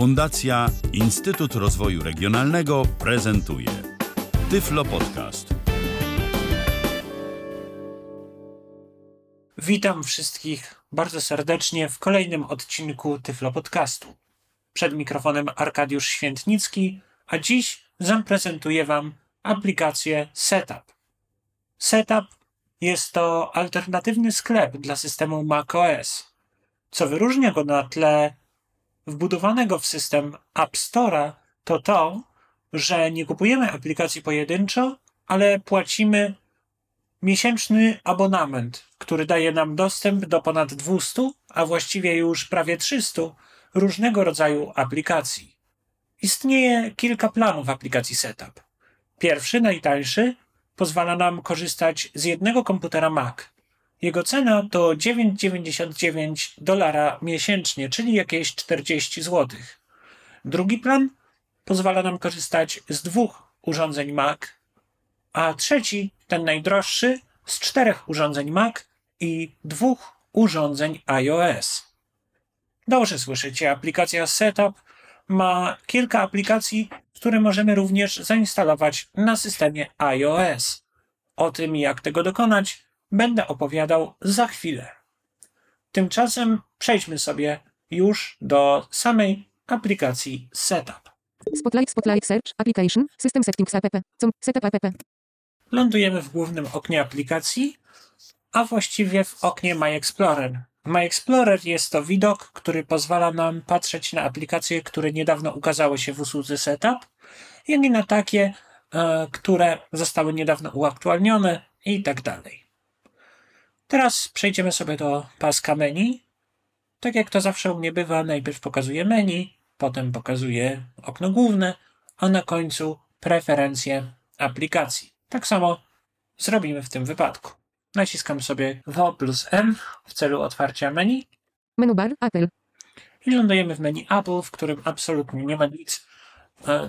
Fundacja Instytut Rozwoju Regionalnego prezentuje Tyflo Podcast. Witam wszystkich bardzo serdecznie w kolejnym odcinku Tyflo Podcastu. Przed mikrofonem Arkadiusz Świętnicki, a dziś zaprezentuję Wam aplikację Setup. Setup jest to alternatywny sklep dla systemu macOS. Co wyróżnia go na tle wbudowanego w system App Store'a, to to, że nie kupujemy aplikacji pojedynczo, ale płacimy miesięczny abonament, który daje nam dostęp do ponad 200, a właściwie już prawie 300 różnego rodzaju aplikacji. Istnieje kilka planów aplikacji Setup. Pierwszy, najtańszy, pozwala nam korzystać z jednego komputera Mac. Jego cena to 9,99 dolara miesięcznie, czyli jakieś 40 zł. Drugi plan pozwala nam korzystać z dwóch urządzeń Mac, a trzeci, ten najdroższy, z czterech urządzeń Mac i dwóch urządzeń iOS. Dobrze słyszycie, aplikacja Setup ma kilka aplikacji, które możemy również zainstalować na systemie iOS. O tym, jak tego dokonać, będę opowiadał za chwilę. Tymczasem przejdźmy sobie już do samej aplikacji Setup. Spotlight, Spotlight Search, Application, System Settings app, Setup app. Lądujemy w głównym oknie aplikacji, a właściwie w oknie My Explorer. My Explorer jest to widok, który pozwala nam patrzeć na aplikacje, które niedawno ukazały się w usłudze Setup, jak i na takie, e, które zostały niedawno uaktualnione i tak dalej. Teraz przejdziemy sobie do paska menu. Tak jak to zawsze u mnie bywa, najpierw pokazuję menu, potem pokazuję okno główne, a na końcu preferencje aplikacji. Tak samo zrobimy w tym wypadku. Naciskam sobie W plus M w celu otwarcia menu Menu bar, Apple. i lądujemy w menu Apple, w którym absolutnie nie ma nic,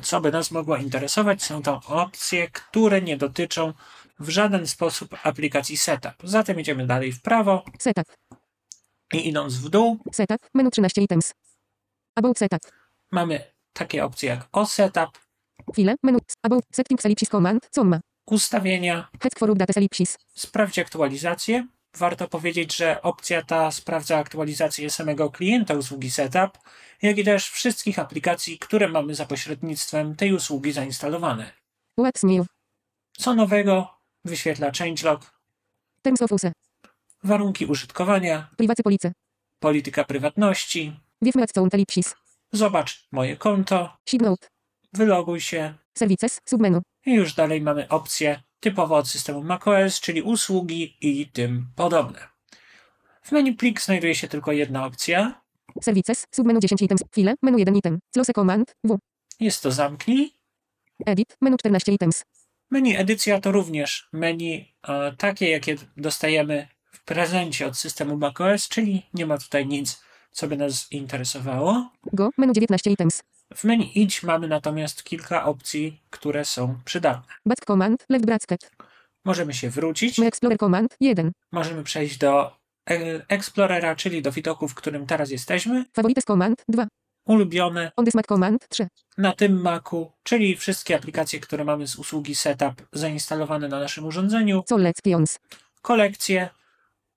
co by nas mogło interesować. Są to opcje, które nie dotyczą w żaden sposób aplikacji Setup. Zatem idziemy dalej w prawo Setup. i idąc w dół Setup. Menu 13 items. About Setup. mamy takie opcje jak O Setup, File. Menu. About Settings ellipsis command. Comma. ustawienia, Head forward data ellipsis. sprawdź aktualizację. Warto powiedzieć, że opcja ta sprawdza aktualizację samego klienta usługi Setup, jak i też wszystkich aplikacji, które mamy za pośrednictwem tej usługi zainstalowane. What's new? Co nowego wyświetla changelog, Terms of use. warunki użytkowania, Privacy police. polityka prywatności, zobacz moje konto, note. wyloguj się Services. Submenu. i już dalej mamy opcje typowo od systemu macOS, czyli usługi i tym podobne. W menu plik znajduje się tylko jedna opcja, Services. Submenu 10 items. File. Menu 1 item. Close command. W. jest to zamknij. Edit. Menu 14 items. Menu edycja to również menu e, takie, jakie dostajemy w prezencie od systemu macOS, czyli nie ma tutaj nic, co by nas interesowało. Go. Menu 19 items. W menu idź mamy natomiast kilka opcji, które są przydatne. Back command. Left bracket. Możemy się wrócić, Explorer command. 1. możemy przejść do e, Explorera, czyli do widoku, w którym teraz jesteśmy, Favorites command. 2. ulubione On this Mac command. 3. na tym Macu, czyli wszystkie aplikacje, które mamy z usługi Setup zainstalowane na naszym urządzeniu, pions. kolekcje.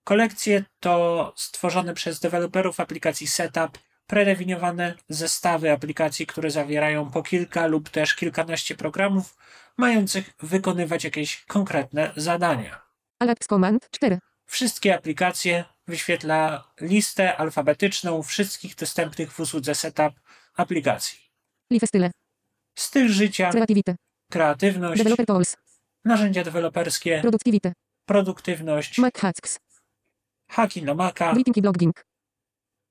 Kolekcje to stworzone przez deweloperów aplikacji Setup predefiniowane zestawy aplikacji, które zawierają po kilka lub też kilkanaście programów mających wykonywać jakieś konkretne zadania. Alapps command. 4. Wszystkie aplikacje wyświetla listę alfabetyczną wszystkich dostępnych w usłudze Setup aplikacji. Life style. Styl życia, Creativity. kreatywność, Developer tools. narzędzia deweloperskie, Productivity. produktywność, Mac hacks. haki na Maca, Writing i blogging.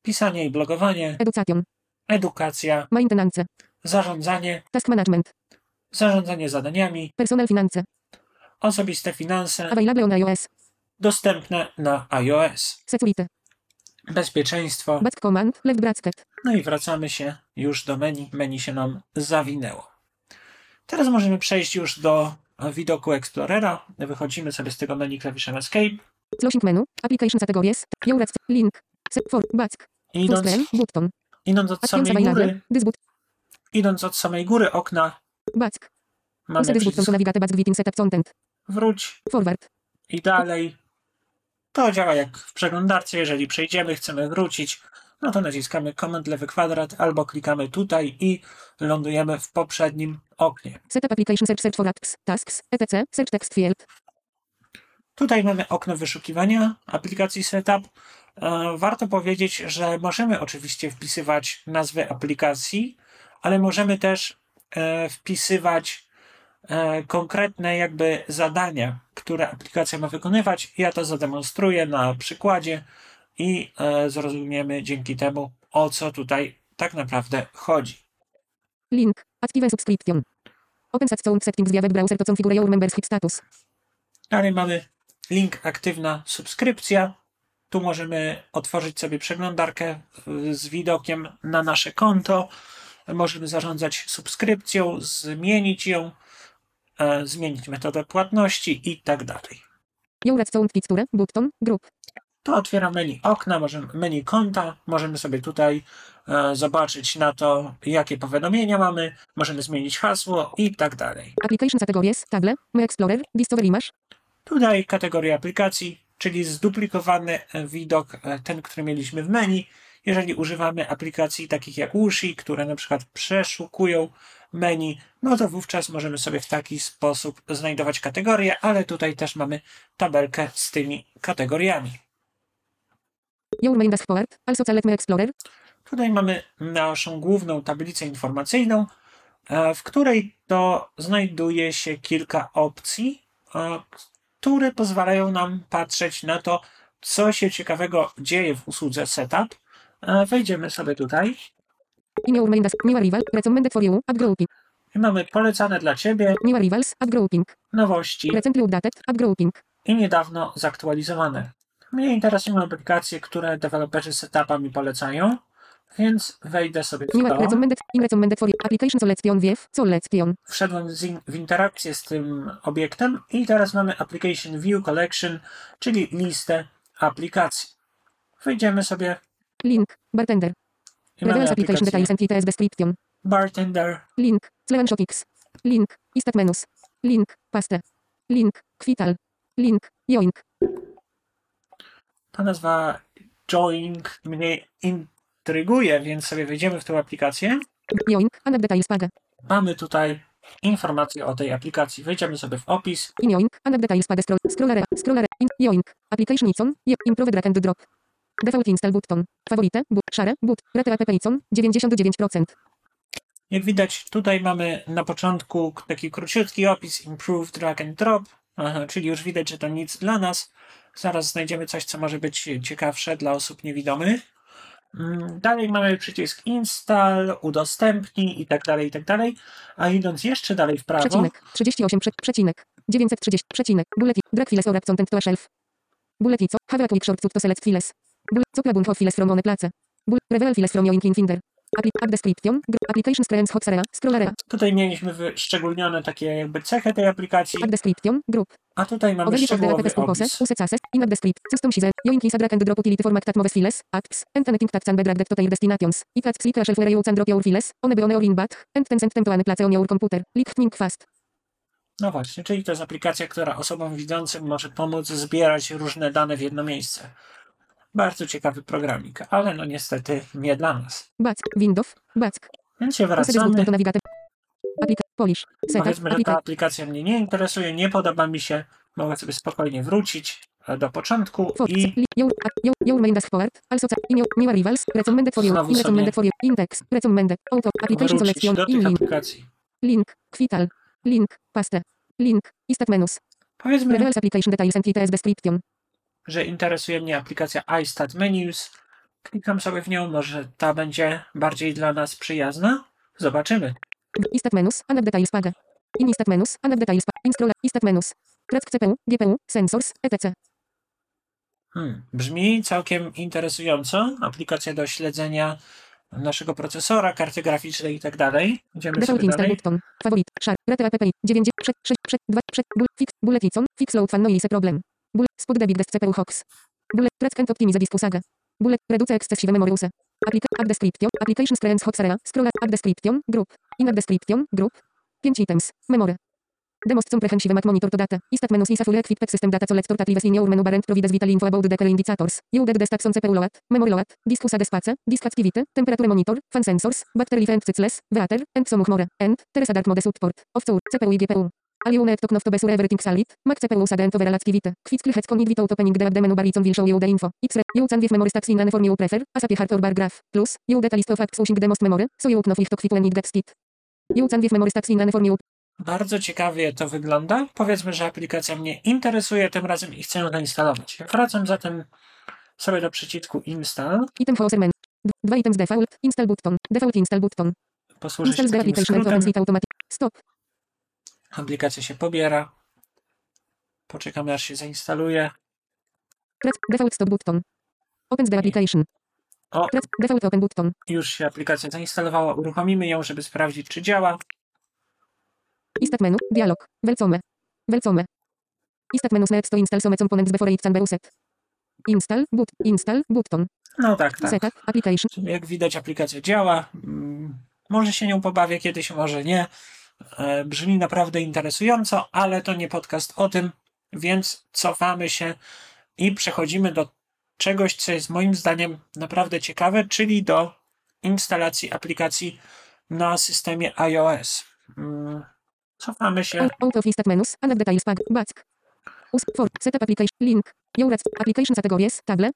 Pisanie i blogowanie, Education. edukacja, Maintenance. zarządzanie, Task management. zarządzanie zadaniami, Personal finance. osobiste finanse, Available on iOS. dostępne na iOS, Security. bezpieczeństwo. Back command. Left bracket. No i wracamy się już do menu. Menu się nam zawinęło. Teraz możemy przejść już do widoku Explorera. Wychodzimy sobie z tego menu klawiszem Escape. Closing menu. Application categories. Your link. Set for. Back. Idąc. Button. Idąc od samej góry, idąc od samej góry okna, Back. mamy przycisk navigate back within setup content. wróć Forward. i dalej. To działa jak w przeglądarce. Jeżeli przejdziemy, chcemy wrócić, no to naciskamy Command lewy kwadrat albo klikamy tutaj i lądujemy w poprzednim oknie. Setup application search search for apps. Tasks. etc. Search text field. Tutaj mamy okno wyszukiwania aplikacji Setup. E, Warto powiedzieć, że możemy oczywiście wpisywać nazwy aplikacji, ale możemy też e, wpisywać e, konkretne jakby zadania, które aplikacja ma wykonywać. Ja to zademonstruję na przykładzie i zrozumiemy dzięki temu, o co tutaj tak naprawdę chodzi. Link. Active subscription. Open settings via web browser to configure your membership status. Dalej mamy link aktywna subskrypcja. Tu możemy otworzyć sobie przeglądarkę y, z widokiem na nasze konto. Możemy zarządzać subskrypcją, zmienić ją, e, zmienić metodę płatności i tak dalej. Button. Group. To otwiera menu okna, możemy, menu konta. Możemy sobie tutaj e, zobaczyć na to, jakie powiadomienia mamy. Możemy zmienić hasło i tak dalej. Application categories. Table. My Explorer. Discover image. Tutaj kategoria aplikacji, czyli zduplikowany e, widok, e, ten, który mieliśmy w menu. Jeżeli używamy aplikacji takich jak Wushi, które na przykład przeszukują menu, no to wówczas możemy sobie w taki sposób znajdować kategorie, ale tutaj też mamy tabelkę z tymi kategoriami. Your main dashboard. Also select My Explorer. Tutaj mamy naszą główną tablicę informacyjną, e, w której to znajduje się kilka opcji, które pozwalają nam patrzeć na to, co się ciekawego dzieje w usłudze Setup. E, Wejdziemy sobie tutaj In your main dash. New arrival. Recommended for you. App grouping. i mamy polecane dla Ciebie New arrivals. Nowości Recently updated. App grouping. i niedawno zaktualizowane. Mnie interesują aplikacje, które deweloperzy Setupa mi polecają, więc wejdę sobie w to. In wszedłem in, w interakcję z tym obiektem i teraz mamy Application View Collection, czyli listę aplikacji. Wejdziemy sobie Link. Bartender. Reveals application details and TTS description. Bartender, Link. Sleven Shopix. Link. Istat menus. Link. Paste. Link. Kwital. Link. Joink. ta nazwa Joink mnie intryguje, więc sobie wejdziemy w tę aplikację. Mamy tutaj informacje o tej aplikacji. Wejdziemy sobie w opis. In joink. Anab details paga scroll. In. Joink. Application icon. Improve drag and drop. Default install button. Favorite. But. Share. But. Rate app icon. 99%. Jak widać, tutaj mamy na początku taki króciutki opis Improve Drag and Drop, aha, czyli już widać, że to nic dla nas. Zaraz znajdziemy coś, co może być ciekawsze dla osób niewidomych. Mm, Dalej mamy przycisk Install, udostępnij i tak dalej, i tak dalej. A idąc jeszcze dalej w prawo, Przecinek. 38. Prze, przecinek. 930. Przecinek. Bullet. Drag files or app content to shelf. Bullet i co? Have a quick shortcut to select files. Bullet. Co plabun of files from one place. Bullet. Reveal files from joink in Finder. Description. Gr- application screens hot area. Scroll area. tutaj mieliśmy wyszczególnione takie jakby cechy tej aplikacji, description. Group. a tutaj mamy Overview of szczegółowy purpose. opis. Use access. In descript. Custom size. Joink is drag and drop utility format that moves files. Apps. And anything that can be dragged to their destinations. It adds click a shelf where you can drop your files. On a on or in back. And then send them to any place on your computer. Lightning fast. No właśnie, czyli to jest aplikacja, która osobom widzącym może pomóc zbierać różne dane w jedno miejsce. Bardzo ciekawy programik, ale no niestety nie dla nas. Back. Windows. Back. Więc się wracamy. Applica. Polish. Setup. Powiedzmy, że ta aplikacja mnie nie interesuje, nie podoba mi się. Mogę sobie spokojnie wrócić e, do początku i Your, main dashboard. Also cha- in your new arrivals. Recommended for you. Znowu In sobie- recommended for you. Index. Recommended. Auto. Application wrócić selection. do In tych link. aplikacji. Link. Kwital. Link. Paste. Link. Istat menus. Powiedzmy, Reveals application details and description. Że interesuje mnie aplikacja iStat Menus. Klikam sobie w nią, może ta będzie bardziej dla nas przyjazna. Zobaczymy. Istat menus. Anab details paga. Menus. Anab details paga. Istat menus. Track CPU. GPU. Sensors. etc. Hmm, brzmi całkiem interesująco. Aplikacja do śledzenia naszego procesora, karty graficznej i tak dalej. Idziemy Default sobie install button. Favorit. Share. Rate API. 9. Przed. 6. Przed. 2. Przed. Bull. Fix. Bullet. Fix load fan noise problem. Bull. Spot debit dest CPU hox. Bullet. Track and optimize disku saga. Bullet. Reduce excessive memory use. Applica Add Description. Applications Friends Hot Area. Scroll Add Description. Group. In Add Description. Group. 5 items. Memory. Demost comprehensive Mac monitor to data. Istat menus is a fully equipped system data so let's start at in your menu bar and provides vital info about the indicators. You get the stacks on CPU load, memory load, disk usage space, disk activity, temperature monitor, fan sensors, battery life and cycles, water, and so more. And, there is a dark mode support. Of CPU GPU. All you need to know to be sure everything solid. Mac CPU overall activity. Quickly heads con it without opening the, the menu bar icon will show you the info. X-ray, you can give memory stacks in any form you prefer, as a hard bar graph. Plus, you get a list of apps using the most memory, so you know if to it gets skit. You can give memory stacks in any form you Bardzo ciekawie to wygląda. Powiedzmy, że aplikacja mnie interesuje tym razem i chcę ją zainstalować. Wracam zatem sobie do przycisku Install. Item for menu. Dwa items default. Install button. Default install button. Posłużę się Install the takim skrótem. automatic. Stop. Aplikacja się pobiera. Poczekamy aż się zainstaluje. Default stop button. Opens the application. O, default open button. już się aplikacja zainstalowała. Uruchomimy ją, żeby sprawdzić, czy działa. Istat menu. Dialog. Welcome. Welcome. Istat menus next to install some components before it can be used. Install. But. Install. Button. No tak, tak. Setup. Application. Jak widać, aplikacja działa. Mm, Może się nią pobawię kiedyś, może nie. E, Brzmi naprawdę interesująco, ale to nie podcast o tym, więc cofamy się i przechodzimy do czegoś, co jest moim zdaniem naprawdę ciekawe, czyli do instalacji aplikacji na systemie iOS. Mm, Cofamy się. Out, of menus. Under details pack. Back. Us. For. Setup application. Link. Your application categories. Table.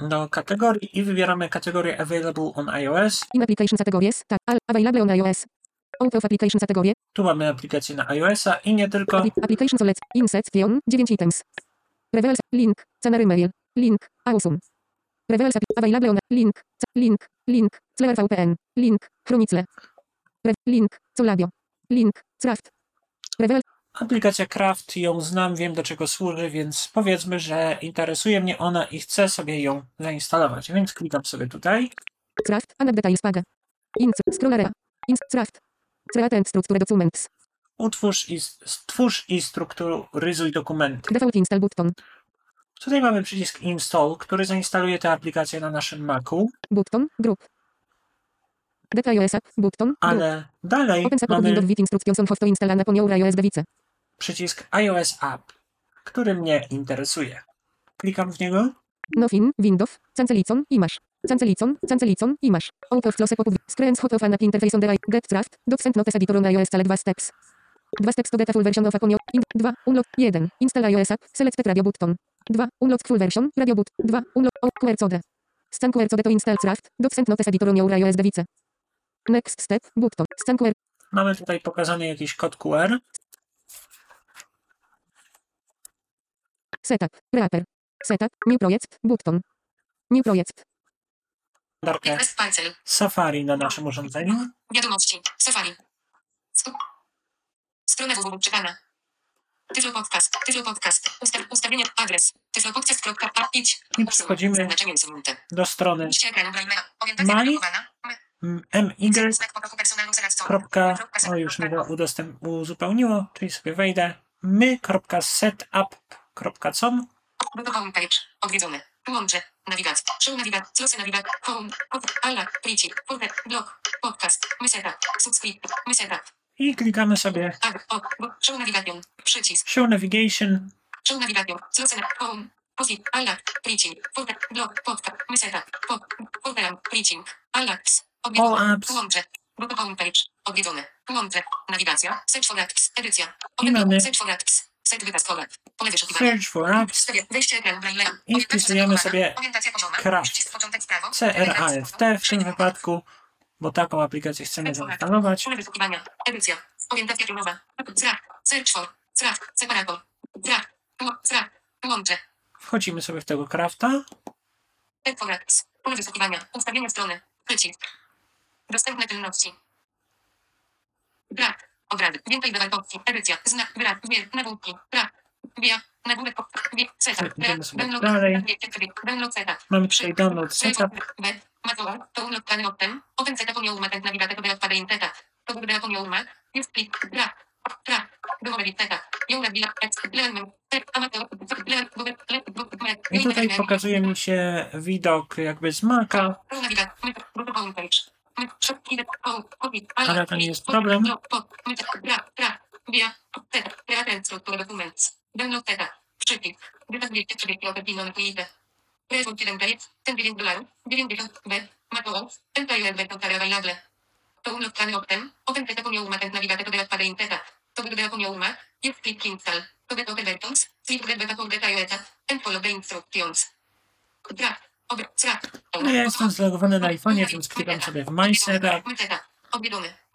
do kategorii i wybieramy kategorię Available on iOS. In application categories. Tab. Available on iOS. Out of application category. Tu mamy aplikację na iOS-a i nie tylko. Appli- application select. Inset. Tion. 9 items. Reveals. Link. Canary mail. Link. Awesome. Reveals. Available on. Link. Link. Link. Clever VPN. Link. Chronicle. Re, link. Coladio. Link. Craft. Reveal. Aplikacja Craft, ją znam, wiem do czego służy, więc powiedzmy, że interesuje mnie ona i chcę sobie ją zainstalować. Więc klikam sobie tutaj. Craft. Under details pack. Ins. Scroll area. Ins. Craft. Create and structure documents. Utwórz i, stwórz i strukturyzuj dokumenty. Default install button. Tutaj mamy przycisk Install, który zainstaluje tę aplikację na naszym Macu, Button. Group. Get iOS app. Button. Group. ale dalej Open support Windows mamy with instructions on how to install and upon your iOS device. przycisk iOS App, który mnie interesuje. Klikam w niego. Nothing, Windows, Cancelicon, Image. Cancelicon, Cancelicon, Image. Out of close pop Screens hot of an app interface on the right. Get draft. Docsend notes editor on iOS select 2 steps. 2 steps to get a full version of your... In, 2. Unlock. 1. Install iOS app. Selected radio button. 2. Unlock full version. Radio boot. 2. Unlock oh, QR code. Scan QR code to install draft. Docsend notes editor on your iOS device. Next step. Button. Scan QR. Mamy tutaj pokazany jakiś kod QR. Setup. Wrapper. Setup. New project. Button. New project. Darkę Request Parcel. Safari na naszym urządzeniu. Wiadomości. Safari. Strona www czytana. Tyflo podcast. Tyflo podcast. Ustaw, ustawienie. Adres. Tyflopodcast.a. Idź. I przechodzimy do strony. Orientacja My. o już mi to udostęp, uzupełniło, czyli sobie wejdę my.setup.com Homepage. Odwiedzony. Nawigacja. Show nawigacja. Closy nawigacja. Home. Alla. Plicik. Folder. Blog. Podcast. My setup. Subscribe. My setup. i klikamy sobie Ag. O. Show navigation. Przycisk. Show Navigation Show navigation. Closy na home. Posit. Alla. Plicik. Folder. Blog. Podcast. My setup. Pop. Folder. Plicik. Allax. All apps. Łącze. Google Homepage. Odwiedzony. Łącze. Nawigacja. Search for apps. Edycja. Mamy Search for apps. Search for Apps. I Orientacja wpisujemy sobie. Craft. CRAFT w tym wypadku, bo taką aplikację chcemy zainstalować. Orientacja pionowa. Zrak. Search for. Zrak. Separator. Zrak. Zrak. Łącze. Wchodzimy sobie w tego crafta. Pole wyszukiwania. Ustawienia strony. Przycisk. Dostępne czynności. Brak. Obrady. Więcej opcji. Edycja. Znak. Brak. Wie. Nagłówki. Brak. Wia. Nagłówek. Idziemy sobie Download. Download setup. Mamy tutaj download setup. Web. Matoła. To unlock plany optem. Open setup on your Mac and navigate to the odpady in setup. To on your Mac. Use click. Brak. Brak. I tutaj pokazuje mi się widok jakby z Maca, Ale to nie jest problem. Download teta. Przypis. Wytas bliższy przebieg i opewino na pojęte. Result 7 projekt. Ten 9 dolarów. 90 B. Matołów. Entire Advent Available. To unlock plany optem. Open teta pomio uma ten navigate to delat pada inteta. To wygląda pomio uma. Jest click install. To get open versions. Sleep get beta for detail eta. And follow the instructions. Draft. Obr. No ja jestem zlogowany na iPhone'ie, więc klikam sobie w My Setup.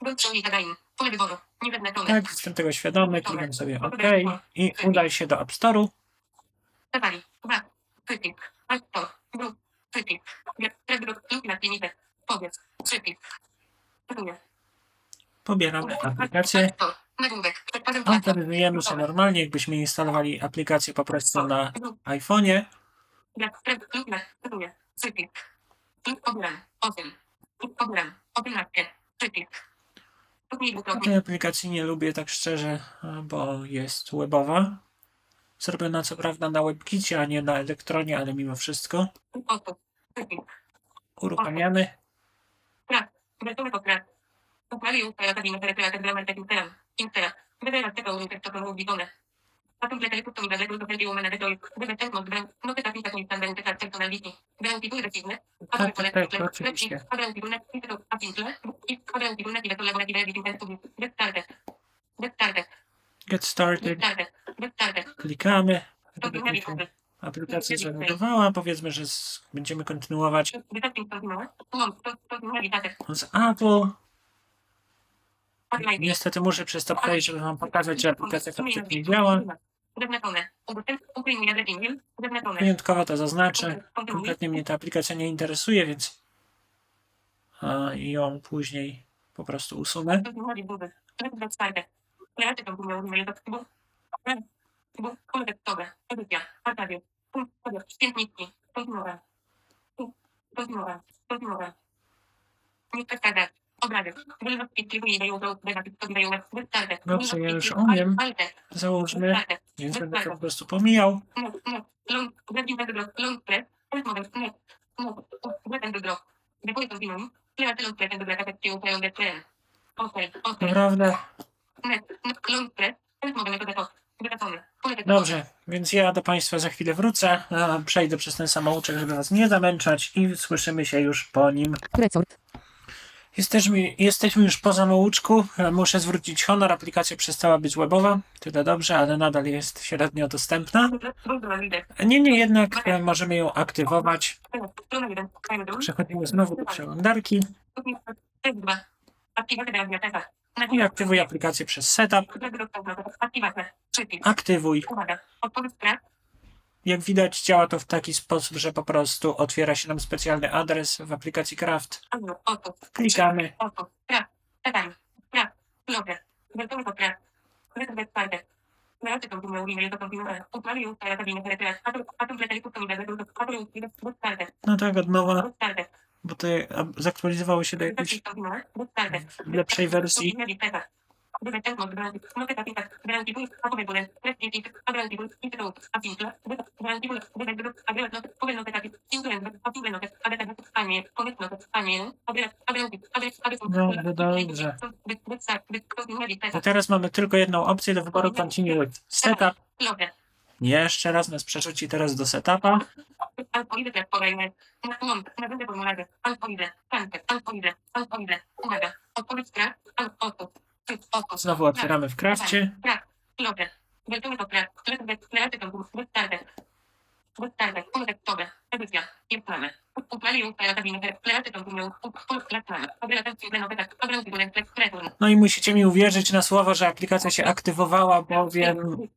bo jest webowa. Zrobiona co prawda na WebKicie, a nie na Elektronie, ale mimo wszystko. Osób. Przycisk. Uruchamiamy. Krat. Gotowy po krat. Uchwalił ustala kabinę rekreatek grammar techniceram. Intera. Wydera tego użytek to komu widzone. A tym pletaj pusto mi zaległ do pewnie umene detoj. Wydę ten mod brand. No te tak tak nie standardy tak personality. Brand tytuł recyzny. A Tak, to tak, tak, oczywiście. A brand tytuł net. I to a simple. I a brand tytuł net i to laborative editing ten public. Get started. Get started. Get Get started. started. Get started. Klikamy. Aplikacja załadowała. Powiedzmy, że z, będziemy kontynuować Wystarczy to zimałe. No, to to wymawi tatek. z Apple. Odlajki. Niestety muszę przez to przejść, żeby wam pokazać, że aplikacja działa. Jadę jingle. Zaznaczone. Wyjątkowo to zaznaczę. Kompletnie mnie ta aplikacja nie interesuje, więc ją później po prostu usunę. Dobrze, ja już umiem. Załóżmy, więc będę to po prostu pomijał. Naprawdę? Dobrze, więc ja do Państwa za chwilę wrócę. Przejdę przez ten samouczek, żeby Was nie zamęczać i słyszymy się już po nim. Resort. Jesteśmy, jesteśmy już po samouczku. E, Muszę zwrócić honor, aplikacja przestała być webowa. Tyle dobrze, ale nadal jest średnio dostępna. Nie, nie, jednak e, możemy ją aktywować. Przechodzimy znowu do przeglądarki i aktywuj aplikację przez setup. Aktywuj. Jak widać, działa to w taki sposób, że po prostu otwiera się nam specjalny adres w aplikacji Craft. Klikamy. No tak, od nowa, bo to zaktualizowało się do jakiejś lepszej wersji. To teraz mamy tylko jedną opcję do wyboru Continue Setup. Jeszcze raz nas przerzuci teraz do setupa. Odpowiedź. Znowu otwieramy w Crafcie. Tak, obrelacji, return. No i musicie mi uwierzyć na słowo, że aplikacja się aktywowała, bowiem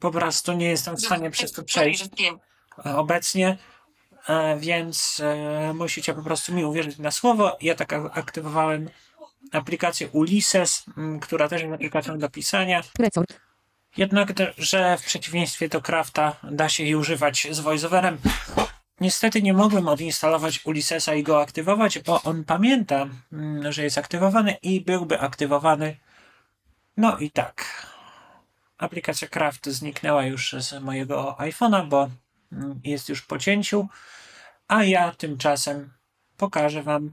po prostu nie jestem w stanie przez to przejść e, obecnie, e, więc e, musicie po prostu mi uwierzyć na słowo. Ja tak ak- aktywowałem aplikację Ulysses, m, która też jest aplikacją do pisania. Resort. Jednak, że w przeciwieństwie do Crafta da się jej używać z voiceoverem. Niestety nie mogłem odinstalować Ulyssesa i go aktywować, bo on pamięta, mm, że jest aktywowany i byłby aktywowany. No i tak. Aplikacja Craft zniknęła już z mojego iPhone'a, bo mm, jest już po cięciu, a ja tymczasem pokażę Wam,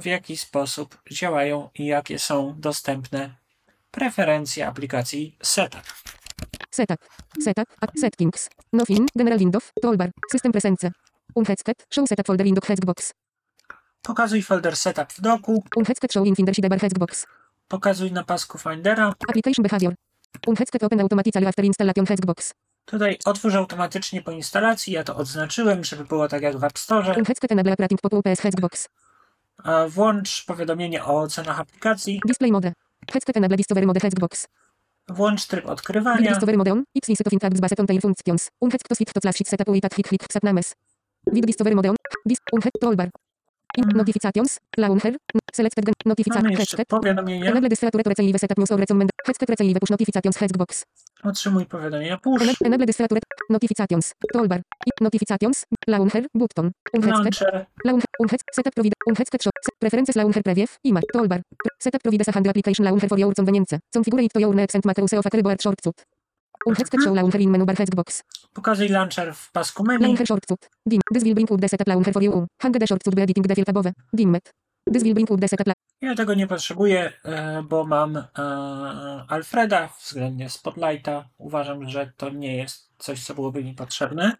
w jaki sposób działają i jakie są dostępne preferencje aplikacji Setup. Setup. Setup. Settings. Nothing. General Windows. Toolbar. System Presence. Unheadsket. Show setup folder Windows Hexbox. Pokazuj folder Setup w doku, Unheadsket show in Finder sidebar Hexbox. pokazuj na pasku Findera. Application behavior. Unheadsket open automatically after installation Hexbox. Tutaj otwórz automatycznie po instalacji, ja to odznaczyłem, żeby było tak jak w App Store. Unheadsket enable operating pop UPS Hexbox. A Włącz powiadomienie o ocenach aplikacji, Display mode. Headsket enable discovery mode Hexbox. włącz tryb odkrywania, discovery mode on. X list of intabs based on their functions. Unheadsket to switch to slash setup with at hit hit names. Build discovery mode on. Dis unhead toolbar. In Mhm. notifications. Launcher. Selected gen- notification. Headset. powiadomienia, Enable distrature to receive setup news or recommend. Headset receive push notifications Hexbox. otrzymuj powiadomienia push, Enable distrature notifications. Toolbar. Notifications. Launcher. Button. Launcher, Launcher. Unhead. Setup provide. Unheadsket shop. Preferences launcher preview. Image. Toolbar. Setup provide a handle application launcher for your convenience. Configure it to your needs and make use of a keyboard shortcut. Unheadsket show launcher in menu bar Hexbox. pokazuj launcher w pasku menu, Launcher shortcut. Dim. This will bring up the setup launcher for you. Hang the shortcut by editing the field above. Dimmed. This will bring up the setup ja tego nie potrzebuję, e, bo mam e, Alfreda względnie Spotlighta, uważam, że to nie jest coś, co byłoby mi potrzebne.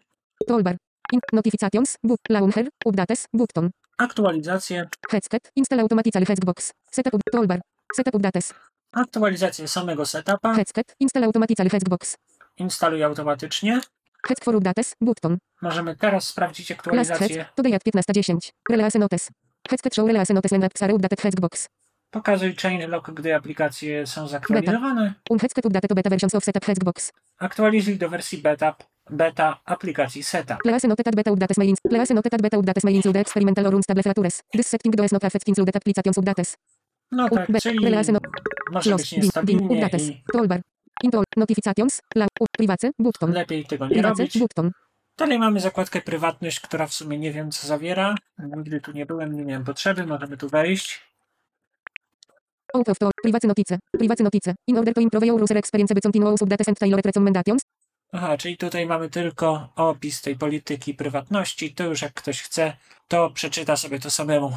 Toolbar. In notifications. Boot. Launcher. Updates. Button. Aktualizacje, Headset. Install automatically Hexbox. Setup. up- Toolbar. Setup updates. Aktualizacje samego setupa, Headset. Install automatically Hexbox. instaluj automatycznie. Head for updates. Button. Możemy teraz sprawdzić Last aktualizację. head. Today at 15.10. Release notes. Headset show release notes when apps are updated Hexbox. Pokazuj chain lock, gdy aplikacje są zaktualizowane. Unheadsket updated to beta versions of setup Hexbox. Aktualizuj do wersji beta, beta aplikacji Setup. Release noted at beta updates mailings. Release noted at beta updates mailings include experimental or unstable features. This setting does not affect included applications updates. No tak, czyli może Close. być niestabilnie Updates. i Toolbar. Intol. Notifications. La. Privacy. Button. lepiej tego nie Privacy. robić. Button. Dalej mamy zakładkę prywatność, która w sumie nie wiem co zawiera. Nigdy tu nie byłem, nie miałem potrzeby, możemy tu wejść. Out of tool. Privacy notice. Privacy notice. In order to improve your user experience by continuous updates and tailored recommendations. Aha, czyli tutaj mamy tylko opis tej polityki prywatności. To już jak ktoś chce, to przeczyta sobie to samemu.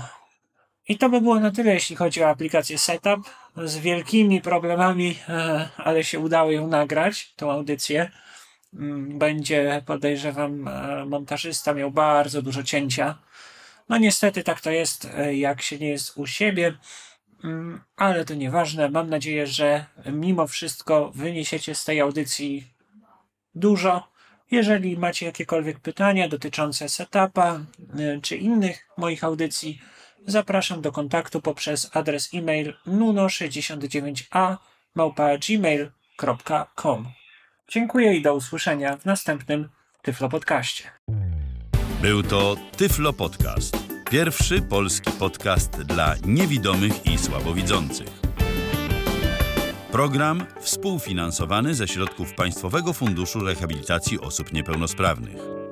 I to by było na tyle, jeśli chodzi o aplikację Setup. Z wielkimi problemami, e, ale się udało ją nagrać, tą audycję. Mm, Będzie, podejrzewam, e, montażysta miał bardzo dużo cięcia. No niestety tak to jest, e, jak się nie jest u siebie. Mm, Ale to nieważne. Mam nadzieję, że mimo wszystko wyniesiecie z tej audycji dużo. Jeżeli macie jakiekolwiek pytania dotyczące setupa czy innych moich audycji, zapraszam do kontaktu poprzez adres e-mail nuno69a gmail.com. Dziękuję i do usłyszenia w następnym Tyflo Podcaście. Był to Tyflo Podcast. Pierwszy polski podcast dla niewidomych i słabowidzących. Program współfinansowany ze środków Państwowego Funduszu Rehabilitacji Osób Niepełnosprawnych.